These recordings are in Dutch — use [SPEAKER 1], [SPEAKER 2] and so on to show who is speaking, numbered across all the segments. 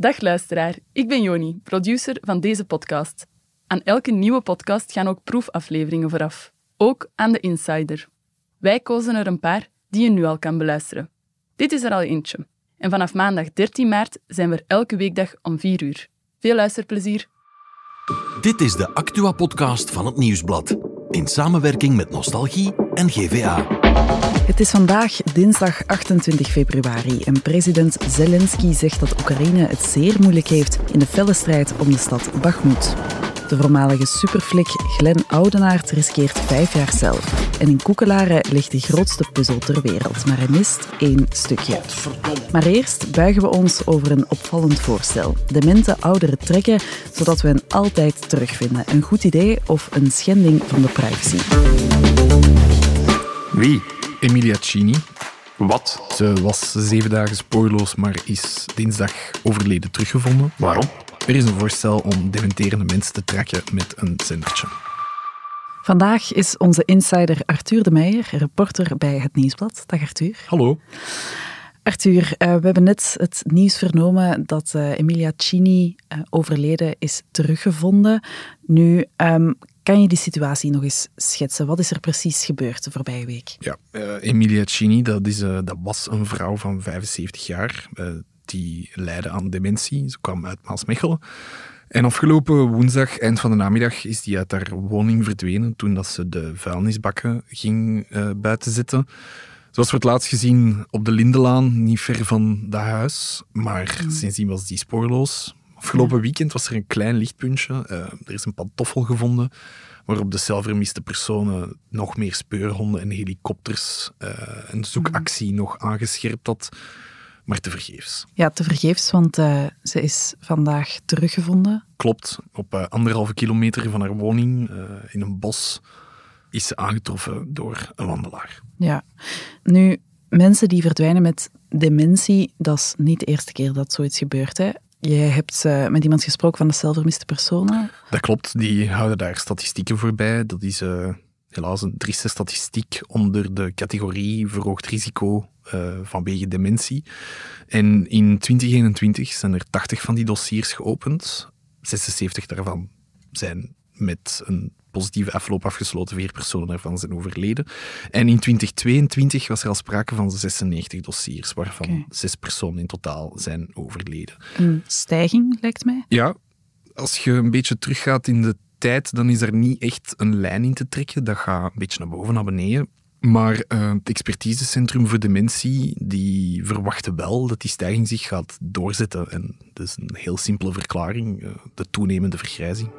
[SPEAKER 1] Dag luisteraar, ik ben Joni, producer van deze podcast. Aan elke nieuwe podcast gaan ook proefafleveringen vooraf. Ook aan de Insider. Wij kozen er een paar die je nu al kan beluisteren. Dit is er al eentje. En vanaf maandag 13 maart zijn we er elke weekdag om 4 uur. Veel luisterplezier.
[SPEAKER 2] Dit is de Actua-podcast van het Nieuwsblad. In samenwerking met Nostalgie en GVA.
[SPEAKER 3] Het is vandaag dinsdag 28 februari en president Zelensky zegt dat Oekraïne het zeer moeilijk heeft in de felle strijd om de stad Bakhmut. De voormalige superflik Glenn Oudenaard riskeert vijf jaar cel. En in Koekelaren ligt de grootste puzzel ter wereld, maar hij mist één stukje. Maar eerst buigen we ons over een opvallend voorstel. Demente ouderen trekken, zodat we hen altijd terugvinden. Een goed idee of een schending van de privacy?
[SPEAKER 4] Wie?
[SPEAKER 5] Emilia Cini.
[SPEAKER 4] Wat?
[SPEAKER 5] Ze was zeven dagen spoorloos, maar is dinsdag overleden teruggevonden.
[SPEAKER 4] Waarom?
[SPEAKER 5] Er is een voorstel om dementerende mensen te trekken met een zendertje.
[SPEAKER 3] Vandaag is onze insider Arthur de Meijer, reporter bij Het Nieuwsblad. Dag Arthur.
[SPEAKER 5] Hallo.
[SPEAKER 3] Arthur, uh, we hebben net het nieuws vernomen dat uh, Emilia Cini uh, overleden is teruggevonden. Nu, um, kan je die situatie nog eens schetsen? Wat is er precies gebeurd de voorbije week?
[SPEAKER 5] Ja, Emilia Cini, dat, is, dat was een vrouw van 75 jaar die leidde aan dementie. Ze kwam uit Maasmechelen. En afgelopen woensdag, eind van de namiddag, is die uit haar woning verdwenen toen dat ze de vuilnisbakken ging buiten zetten. Ze was voor het laatst gezien op de Lindelaan, niet ver van dat huis. Maar mm. sindsdien was die spoorloos. Afgelopen weekend was er een klein lichtpuntje. Uh, er is een pantoffel gevonden waarop de zelfvermiste personen nog meer speurhonden en helikopters uh, een zoekactie mm. nog aangescherpt had maar tevergeefs.
[SPEAKER 3] Ja, tevergeefs, want uh, ze is vandaag teruggevonden.
[SPEAKER 5] Klopt, op anderhalve kilometer van haar woning in een bos is ze aangetroffen door een wandelaar.
[SPEAKER 3] Ja, nu, mensen die verdwijnen met dementie, dat is niet de eerste keer dat zoiets gebeurt. Hè? Jij hebt met iemand gesproken van de zelfvermiste personen.
[SPEAKER 5] Dat klopt, die houden daar statistieken voorbij. Dat is helaas een trieste statistiek onder de categorie verhoogd risico uh, vanwege dementie. En in 2021 zijn er 80 van die dossiers geopend. 76 daarvan zijn met een positieve afloop afgesloten. Vier personen daarvan zijn overleden. En in 2022 was er al sprake van 96 dossiers, waarvan okay. zes personen in totaal zijn overleden.
[SPEAKER 3] Een stijging, lijkt mij?
[SPEAKER 5] Ja, als je een beetje teruggaat in de tijd, dan is er niet echt een lijn in te trekken. Dat gaat een beetje naar boven, naar beneden. Maar uh, het expertisecentrum voor dementie die verwachten wel dat die stijging zich gaat doorzetten. En dat is een heel simpele verklaring, uh, de toenemende vergrijzing.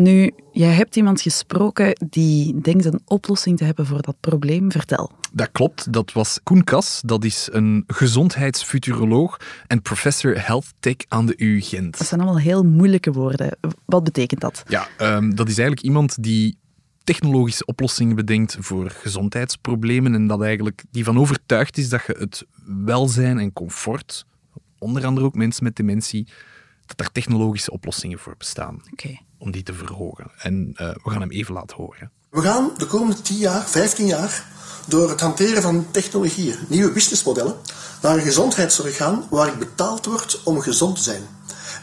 [SPEAKER 3] Nu, jij hebt iemand gesproken die denkt een oplossing te hebben voor dat probleem. Vertel.
[SPEAKER 5] Dat klopt, dat was Koen Kas. Dat is een gezondheidsfuturoloog en professor health tech aan de UU Gent.
[SPEAKER 3] Dat zijn allemaal heel moeilijke woorden. Wat betekent dat?
[SPEAKER 5] Ja, um, dat is eigenlijk iemand die technologische oplossingen bedenkt voor gezondheidsproblemen en dat eigenlijk die van overtuigd is dat je het welzijn en comfort, onder andere ook mensen met dementie, dat er technologische oplossingen voor bestaan
[SPEAKER 3] okay.
[SPEAKER 5] Om die te verhogen. En uh, we gaan hem even laten horen.
[SPEAKER 6] We gaan de komende 10 jaar, 15 jaar, door het hanteren van technologieën, nieuwe businessmodellen, naar een gezondheidszorg gaan waar ik betaald word om gezond te zijn.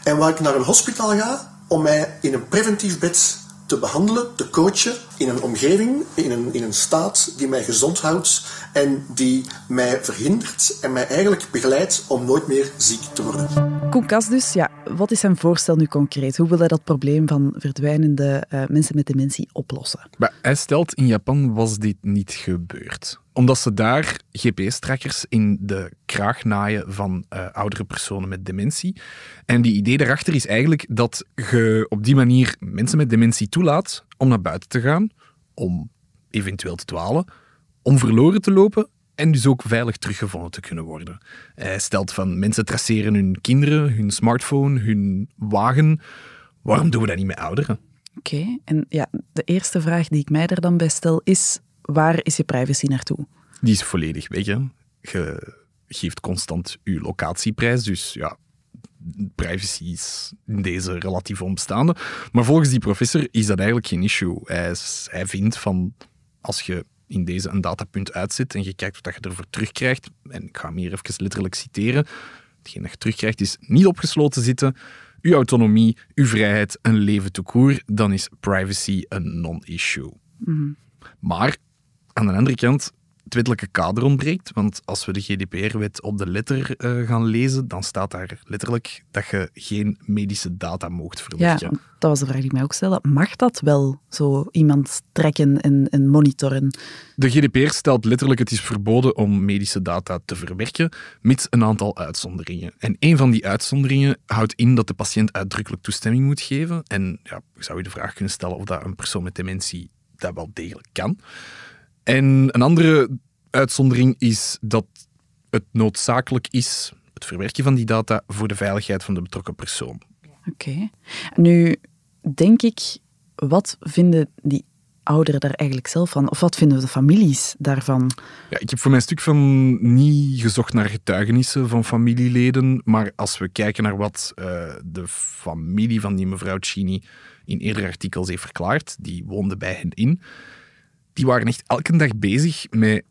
[SPEAKER 6] En waar ik naar een hospitaal ga om mij in een preventief bed te behandelen, te coachen in een omgeving, in een, in een staat die mij gezond houdt en die mij verhindert en mij eigenlijk begeleidt om nooit meer ziek te worden.
[SPEAKER 3] Koen Kas dus, ja, wat is zijn voorstel nu concreet? Hoe wil hij dat probleem van verdwijnende uh, mensen met dementie oplossen?
[SPEAKER 5] Maar hij stelt, in Japan was dit niet gebeurd omdat ze daar GPS-trackers in de kraag naaien van uh, oudere personen met dementie. En die idee daarachter is eigenlijk dat je op die manier mensen met dementie toelaat om naar buiten te gaan, om eventueel te dwalen, om verloren te lopen en dus ook veilig teruggevonden te kunnen worden. Hij stelt van mensen traceren hun kinderen, hun smartphone, hun wagen. Waarom doen we dat niet met ouderen?
[SPEAKER 3] Oké, okay. en ja, de eerste vraag die ik mij er dan bij stel is: waar is je privacy naartoe?
[SPEAKER 5] Die is volledig weg. Hè. Je geeft constant je locatieprijs, dus ja, privacy is in deze relatief onbestaande. Maar volgens die professor is dat eigenlijk geen issue. Hij, is, hij vindt van als je in deze een datapunt uitzet en je kijkt wat je ervoor terugkrijgt, en ik ga hem hier even letterlijk citeren, hetgeen dat je terugkrijgt, is niet opgesloten zitten, uw autonomie, uw vrijheid, een leven te koer, dan is privacy een non-issue. Maar aan de andere kant, het wettelijke kader ontbreekt. Want als we de GDPR-wet op de letter eh, gaan lezen, dan staat daar letterlijk dat je geen medische data moogt
[SPEAKER 3] Ja,
[SPEAKER 5] verwerken.
[SPEAKER 3] dat was de vraag die ik mij ook stelde. Mag dat wel, zo iemand trekken en, en monitoren?
[SPEAKER 5] De GDPR stelt letterlijk het is verboden om medische data te verwerken, mits een aantal uitzonderingen. En een van die uitzonderingen houdt in dat de patiënt uitdrukkelijk toestemming moet geven. En ja, zou je de vraag kunnen stellen of dat een persoon met dementie dat wel degelijk kan. En een andere uitzondering is dat het noodzakelijk is, het verwerken van die data, voor de veiligheid van de betrokken persoon.
[SPEAKER 3] Oké. Nu denk ik, wat vinden die ouderen daar eigenlijk zelf van? Of wat vinden de families daarvan?
[SPEAKER 5] Ja, ik heb voor mijn stuk van niet gezocht naar getuigenissen van familieleden, maar als we kijken naar wat eh, de familie van die mevrouw Chini in eerdere artikels heeft verklaard, die woonde bij hen in, die waren echt elke dag bezig met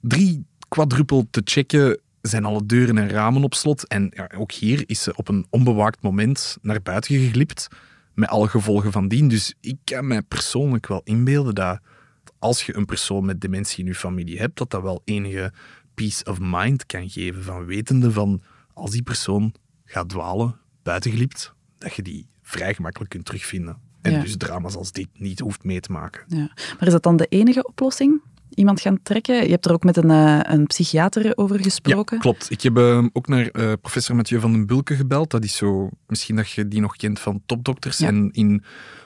[SPEAKER 5] drie quadruppel te checken, zijn alle deuren en ramen op slot. En ja, ook hier is ze op een onbewaakt moment naar buiten geglipt, met alle gevolgen van dien. Dus ik kan mij persoonlijk wel inbeelden dat als je een persoon met dementie in je familie hebt, dat dat wel enige peace of mind kan geven van wetende van als die persoon gaat dwalen, buitenglipt, dat je die vrij gemakkelijk kunt terugvinden. En
[SPEAKER 3] Ja.
[SPEAKER 5] dus drama's als dit niet hoeft mee te maken.
[SPEAKER 3] Ja. Maar is dat dan de enige oplossing? Iemand gaan trekken? Je hebt er ook met een, eh, een psychiater over gesproken.
[SPEAKER 5] Ja, klopt. Ik heb eh, ook naar eh, professor Mathieu van den Bulke gebeld. Dat is zo, misschien dat je die nog kent van topdokters. En in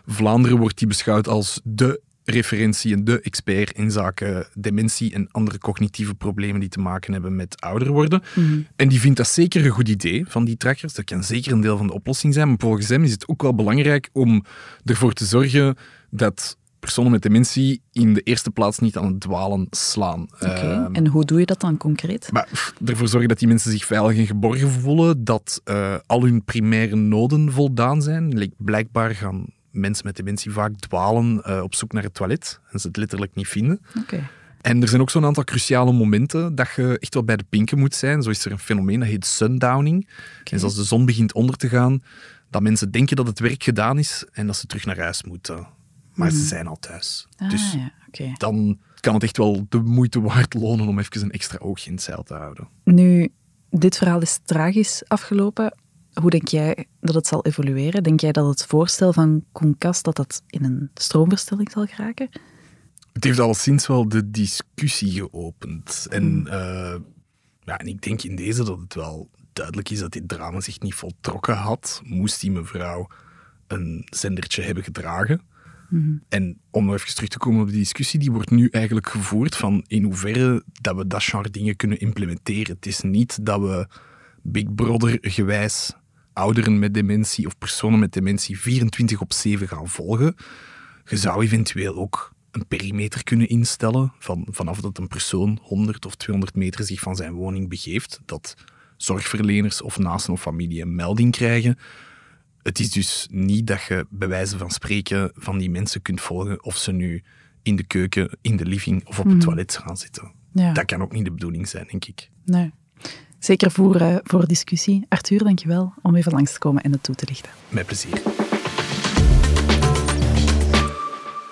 [SPEAKER 5] Vlaanderen wordt die beschouwd als de referentie en de expert in zaken dementie en andere cognitieve problemen die te maken hebben met ouder worden.
[SPEAKER 3] Mhm.
[SPEAKER 5] En die vindt dat zeker een goed idee van die trackers. Dat kan zeker een deel van de oplossing zijn. Maar volgens hem is het ook wel belangrijk om ervoor te zorgen dat personen met dementie in de eerste plaats niet aan het dwalen slaan.
[SPEAKER 3] Oké.
[SPEAKER 5] Ehm,
[SPEAKER 3] En hoe doe je dat dan concreet?
[SPEAKER 5] maar pff, ervoor zorgen dat die mensen zich veilig en geborgen voelen, dat eh, al hun primaire noden voldaan zijn. Like, Blijkbaar gaan mensen met dementie vaak dwalen eh, op zoek naar het toilet en ze het letterlijk niet vinden.
[SPEAKER 3] Oké.
[SPEAKER 5] En er zijn ook zo'n aantal cruciale momenten dat je echt wel bij de pinken moet zijn. Zo is er een fenomeen dat heet sundowning. En als de zon begint onder te gaan, dat mensen denken dat het werk gedaan is en dat ze terug naar huis moeten. Maar ze zijn al thuis.
[SPEAKER 3] Ah,
[SPEAKER 5] dus
[SPEAKER 3] ja, oké.
[SPEAKER 5] dan kan het echt wel de moeite waard lonen om even een extra oogje in het zeil te houden.
[SPEAKER 3] Nu, dit verhaal is tragisch afgelopen. Hoe denk jij dat het zal evolueren? Denk jij dat het voorstel van Concast dat dat in een stroomverstelling zal geraken?
[SPEAKER 5] Het heeft al sinds wel de discussie geopend. En, eh, ja, en ik denk in deze dat het wel duidelijk is dat dit drama zich niet voltrokken had. Moest die mevrouw een zendertje hebben gedragen. En om nog even terug te komen op die discussie, die wordt nu eigenlijk gevoerd van in hoeverre dat we dat genre dingen kunnen implementeren. Het is niet dat we Big Brother gewijs ouderen met dementie of personen met dementie 24 op 7 gaan volgen. Je zou eventueel ook een perimeter kunnen instellen van, vanaf dat een persoon 100 of 200 meter zich van zijn woning begeeft, dat zorgverleners of naasten of familie een melding krijgen. Het is dus niet dat je bij wijze van spreken van die mensen kunt volgen of ze nu in de keuken, in de living of op het toilet gaan zitten.
[SPEAKER 3] Ja.
[SPEAKER 5] Dat kan ook niet de bedoeling zijn, denk ik.
[SPEAKER 3] Nee. Zeker voor, eh, voor discussie. Arthur, dankjewel om even langs te komen en het toe te lichten.
[SPEAKER 5] Met plezier.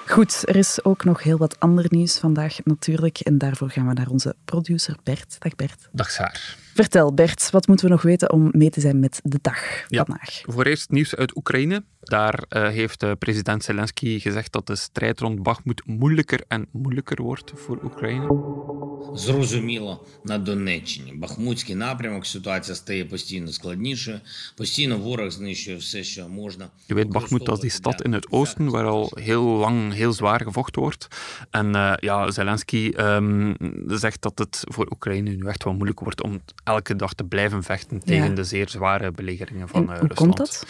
[SPEAKER 3] Goed, er is ook nog heel wat ander nieuws vandaag natuurlijk. En daarvoor gaan we naar onze producer Bert. Dag Bert.
[SPEAKER 4] Dag Saar.
[SPEAKER 3] Vertel Bert, wat moeten we nog weten om mee te zijn met de dag
[SPEAKER 4] Ja.
[SPEAKER 3] vandaag?
[SPEAKER 4] Voor eerst nieuws uit Oekraïne. Daar eh, heeft eh, president Zelensky gezegd dat de strijd rond Bakhmut moeilijker en moeilijker wordt voor Oekraïne.
[SPEAKER 7] Зрозуміло, на Донеччині. Бахмутський напрямок ситуація стає постійно складнішою. Постійно ворог знищує все, що можна.
[SPEAKER 4] Je weet, Bakhmut dat is die stad in het oosten waar al heel lang, heel zwaar gevochten wordt. En eh, ja, Zelensky ehm, zegt dat het voor Oekraïne nu echt wel moeilijk wordt om elke dag te blijven vechten tegen de zeer zware belegeringen van
[SPEAKER 3] En
[SPEAKER 4] eh,
[SPEAKER 3] hoe
[SPEAKER 4] Rusland.
[SPEAKER 3] komt dat?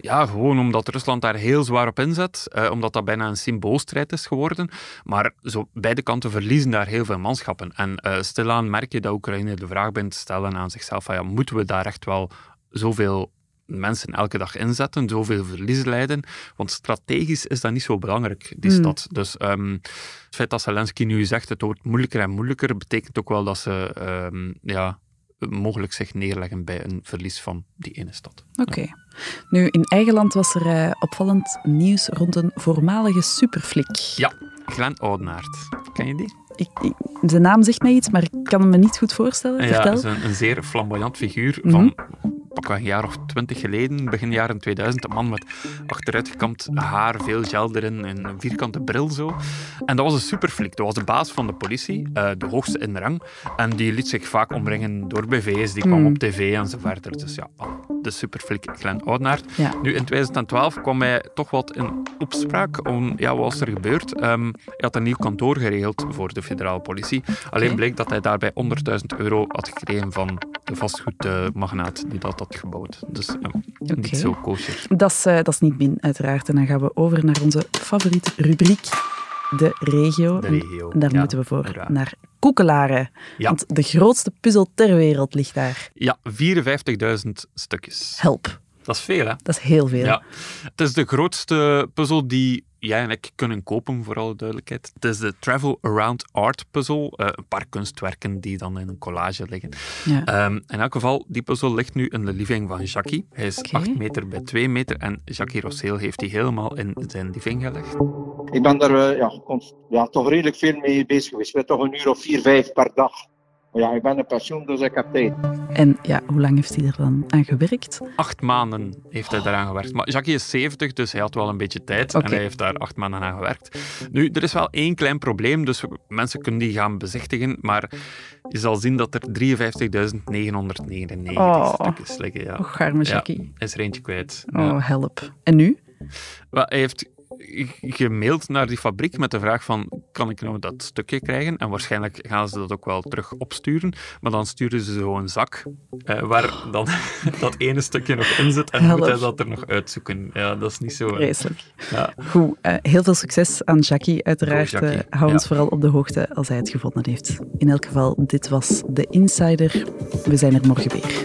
[SPEAKER 4] Ja, gewoon omdat Rusland daar heel zwaar op inzet. eh, omdat dat bijna een symboolstrijd is geworden. Maar zo, beide kanten verliezen daar heel veel manschappen. En eh, stilaan merk je dat Oekraïne de vraag bent te stellen aan zichzelf: van, ja, moeten we daar echt wel zoveel mensen elke dag inzetten, zoveel verliezen leiden? Want strategisch is dat niet zo belangrijk, die
[SPEAKER 3] Hmm.
[SPEAKER 4] stad. Dus ehm, het feit dat Zelensky nu zegt het wordt moeilijker en moeilijker, betekent ook wel dat ze ehm, ja, mogelijk zich neerleggen bij een verlies van die ene stad.
[SPEAKER 3] Oké. Nu, in eigen land was er uh, opvallend nieuws rond een voormalige superflik.
[SPEAKER 4] Ja, Glenn Oudenaard. Ken je die?
[SPEAKER 3] Ik, ik, zijn naam zegt mij iets, maar ik kan hem me niet goed voorstellen.
[SPEAKER 4] Ja,
[SPEAKER 3] Vertel.
[SPEAKER 4] is een, een zeer flamboyant figuur mm -hmm. van een jaar of twintig geleden, begin jaren 2000, een man met achteruitgekamd haar, veel gel erin, een vierkante bril zo. En dat was een superflik. Dat was de baas van de politie, uh, de hoogste in de rang. En die liet zich vaak omringen door BV's, die kwam mm. op tv en zo verder. Dus ja, de superflik Glenn Oudenaard.
[SPEAKER 3] Ja.
[SPEAKER 4] Nu, in 2012 kwam hij toch wat in opspraak om, ja, wat was er gebeurd? Um, hij had een nieuw kantoor geregeld voor de federale politie. Alleen
[SPEAKER 3] Okay.
[SPEAKER 4] bleek dat hij daarbij 100.000 euro had gekregen van de vastgoedmagnaat die dat had gebouwd. Dus niet zo kosher.
[SPEAKER 3] Dat is, eh, dat is niet min, uiteraard. En dan gaan we over naar onze favoriete rubriek, de regio.
[SPEAKER 4] De regio,
[SPEAKER 3] En daar
[SPEAKER 4] ja,
[SPEAKER 3] moeten we voor naar Koekelaren.
[SPEAKER 4] Ja.
[SPEAKER 3] Want de grootste puzzel ter wereld ligt daar.
[SPEAKER 4] Ja, 54.000 stukjes.
[SPEAKER 3] Help.
[SPEAKER 4] Dat is veel, hè?
[SPEAKER 3] Dat is heel veel.
[SPEAKER 4] Ja. Het is de grootste puzzel die jij en ik kunnen kopen, voor alle duidelijkheid. Het is de Travel Around Art puzzel. eh, een paar kunstwerken die dan in een collage liggen.
[SPEAKER 3] Ja.
[SPEAKER 4] Ehm, in elk geval, die puzzel ligt nu in de living van Jackie. Hij is
[SPEAKER 3] Oké.
[SPEAKER 4] 8 meter bij 2 meter en Jackie Rosseel heeft die helemaal in zijn living gelegd.
[SPEAKER 8] Ik ben daar eh, ja, ja, toch redelijk veel mee bezig geweest. Ik ben toch een uur of vier, vijf per dag. Maar ja, ik ben een pensioen, dus ik heb tijd.
[SPEAKER 3] En ja, hoe lang heeft hij er dan aan gewerkt?
[SPEAKER 4] Acht maanden heeft hij daaraan gewerkt. Maar Jackie is 70, dus hij had wel een beetje tijd. En hij heeft daar acht maanden aan gewerkt. Nu, er is wel één klein probleem, dus mensen kunnen die gaan bezichtigen. Maar je zal zien dat er 53.999
[SPEAKER 3] Oh.
[SPEAKER 4] stukjes liggen. Ja.
[SPEAKER 3] Och, arme
[SPEAKER 4] Ja,
[SPEAKER 3] Jackie.
[SPEAKER 4] hij is er eentje kwijt.
[SPEAKER 3] Oh,
[SPEAKER 4] Ja.
[SPEAKER 3] help. En nu?
[SPEAKER 4] Hij heeft gemaild naar die fabriek met de vraag van, kan ik nou dat stukje krijgen? En waarschijnlijk gaan ze dat ook wel terug opsturen. Maar dan sturen ze zo een zak eh, waar dan dat ene stukje nog in zit en
[SPEAKER 3] Help.
[SPEAKER 4] moet hij dat er nog uitzoeken. Ja, dat is niet zo... eh,
[SPEAKER 3] Vreselijk.
[SPEAKER 4] Ja.
[SPEAKER 3] Goed, eh, heel veel succes aan Jackie. Uiteraard
[SPEAKER 4] Jackie.
[SPEAKER 3] eh, hou ons
[SPEAKER 4] Ja.
[SPEAKER 3] vooral op de hoogte als hij het gevonden heeft. In elk geval, dit was de Insider. We zijn er morgen weer.